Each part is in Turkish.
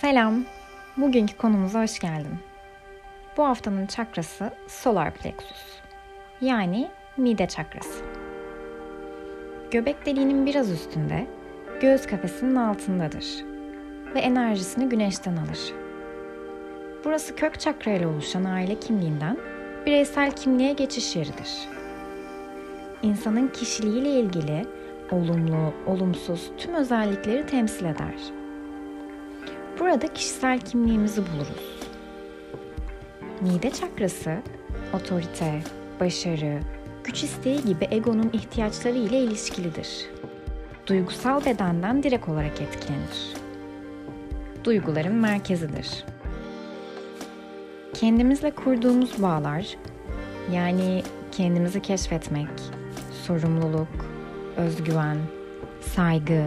Selam. Bugünkü konumuza hoş geldin. Bu haftanın çakrası solar plexus. Yani mide çakrası. Göbek deliğinin biraz üstünde, göğüs kafesinin altındadır ve enerjisini güneşten alır. Burası kök çakra ile oluşan aile kimliğinden bireysel kimliğe geçiş yeridir. İnsanın kişiliğiyle ilgili olumlu, olumsuz tüm özellikleri temsil eder. Burada kişisel kimliğimizi buluruz. Mide çakrası, otorite, başarı, güç isteği gibi egonun ihtiyaçları ile ilişkilidir. Duygusal bedenden direkt olarak etkilenir. Duyguların merkezidir. Kendimizle kurduğumuz bağlar, yani kendimizi keşfetmek, sorumluluk, özgüven, saygı,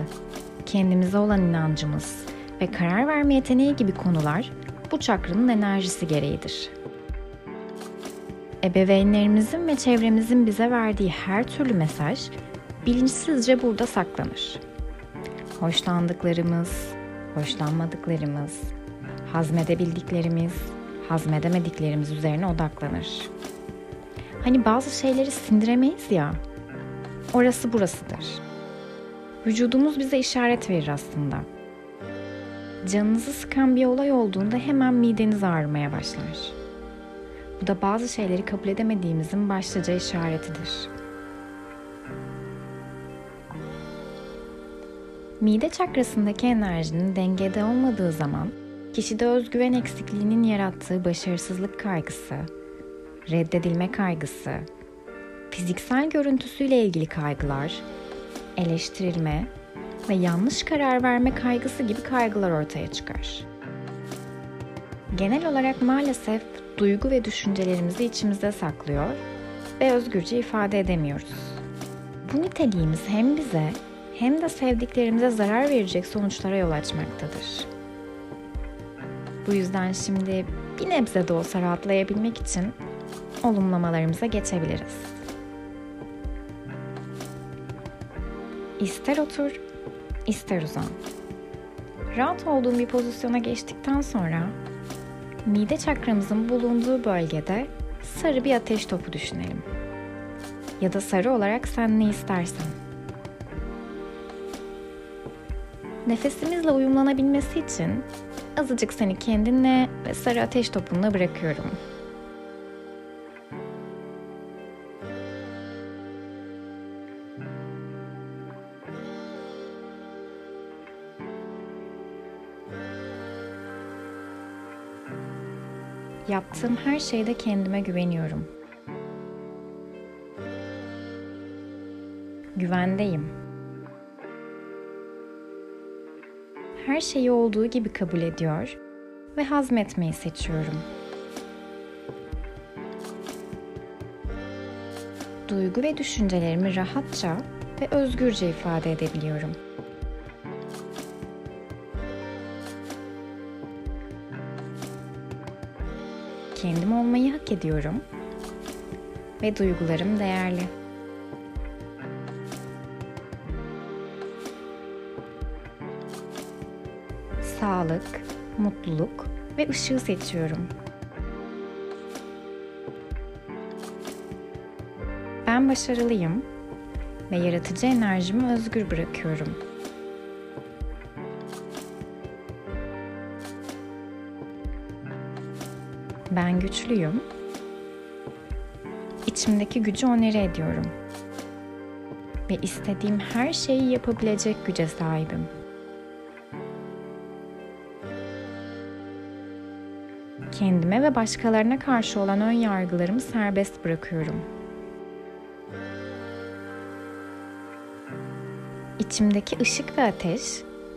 kendimize olan inancımız ve karar verme yeteneği gibi konular bu çakranın enerjisi gereğidir. Ebeveynlerimizin ve çevremizin bize verdiği her türlü mesaj bilinçsizce burada saklanır. Hoşlandıklarımız, hoşlanmadıklarımız, hazmedebildiklerimiz, hazmedemediklerimiz üzerine odaklanır. Hani bazı şeyleri sindiremeyiz ya, orası burasıdır. Vücudumuz bize işaret verir aslında. Canınızı sıkan bir olay olduğunda hemen mideniz ağrımaya başlar. Bu da bazı şeyleri kabul edemediğimizin başlıca işaretidir. Mide çakrasındaki enerjinin dengede olmadığı zaman kişide özgüven eksikliğinin yarattığı başarısızlık kaygısı, reddedilme kaygısı, fiziksel görüntüsüyle ilgili kaygılar, eleştirilme ve yanlış karar verme kaygısı gibi kaygılar ortaya çıkar. Genel olarak maalesef duygu ve düşüncelerimizi içimizde saklıyor ve özgürce ifade edemiyoruz. Bu niteliğimiz hem bize hem de sevdiklerimize zarar verecek sonuçlara yol açmaktadır. Bu yüzden şimdi bir nebze de olsa rahatlayabilmek için olumlamalarımıza geçebiliriz. İster otur, ister uzan. Rahat olduğun bir pozisyona geçtikten sonra mide çakramızın bulunduğu bölgede sarı bir ateş topu düşünelim. Ya da sarı olarak sen ne istersen. Nefesimizle uyumlanabilmesi için azıcık seni kendinle ve sarı ateş topunla bırakıyorum. Yaptığım her şeyde kendime güveniyorum. Güvendeyim. Her şeyi olduğu gibi kabul ediyor ve hazmetmeyi seçiyorum. Duygu ve düşüncelerimi rahatça ve özgürce ifade edebiliyorum. Kendim olmayı hak ediyorum ve duygularım değerli. Sağlık, mutluluk ve ışığı seçiyorum. Ben başarılıyım ve yaratıcı enerjimi özgür bırakıyorum. Ben güçlüyüm. İçimdeki gücü onere ediyorum. Ve istediğim her şeyi yapabilecek güce sahibim. Kendime ve başkalarına karşı olan ön yargılarımı serbest bırakıyorum. İçimdeki ışık ve ateş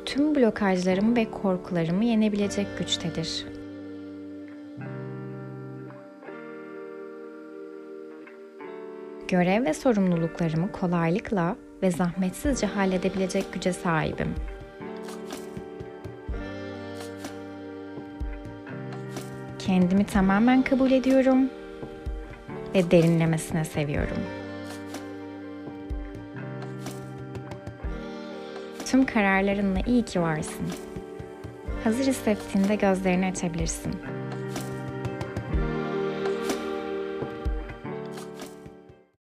tüm blokajlarımı ve korkularımı yenebilecek güçtedir. Görev ve sorumluluklarımı kolaylıkla ve zahmetsizce halledebilecek güce sahibim. Kendimi tamamen kabul ediyorum ve derinlemesine seviyorum. Tüm kararlarınla iyi ki varsın. Hazır hissettiğinde gözlerini açabilirsin.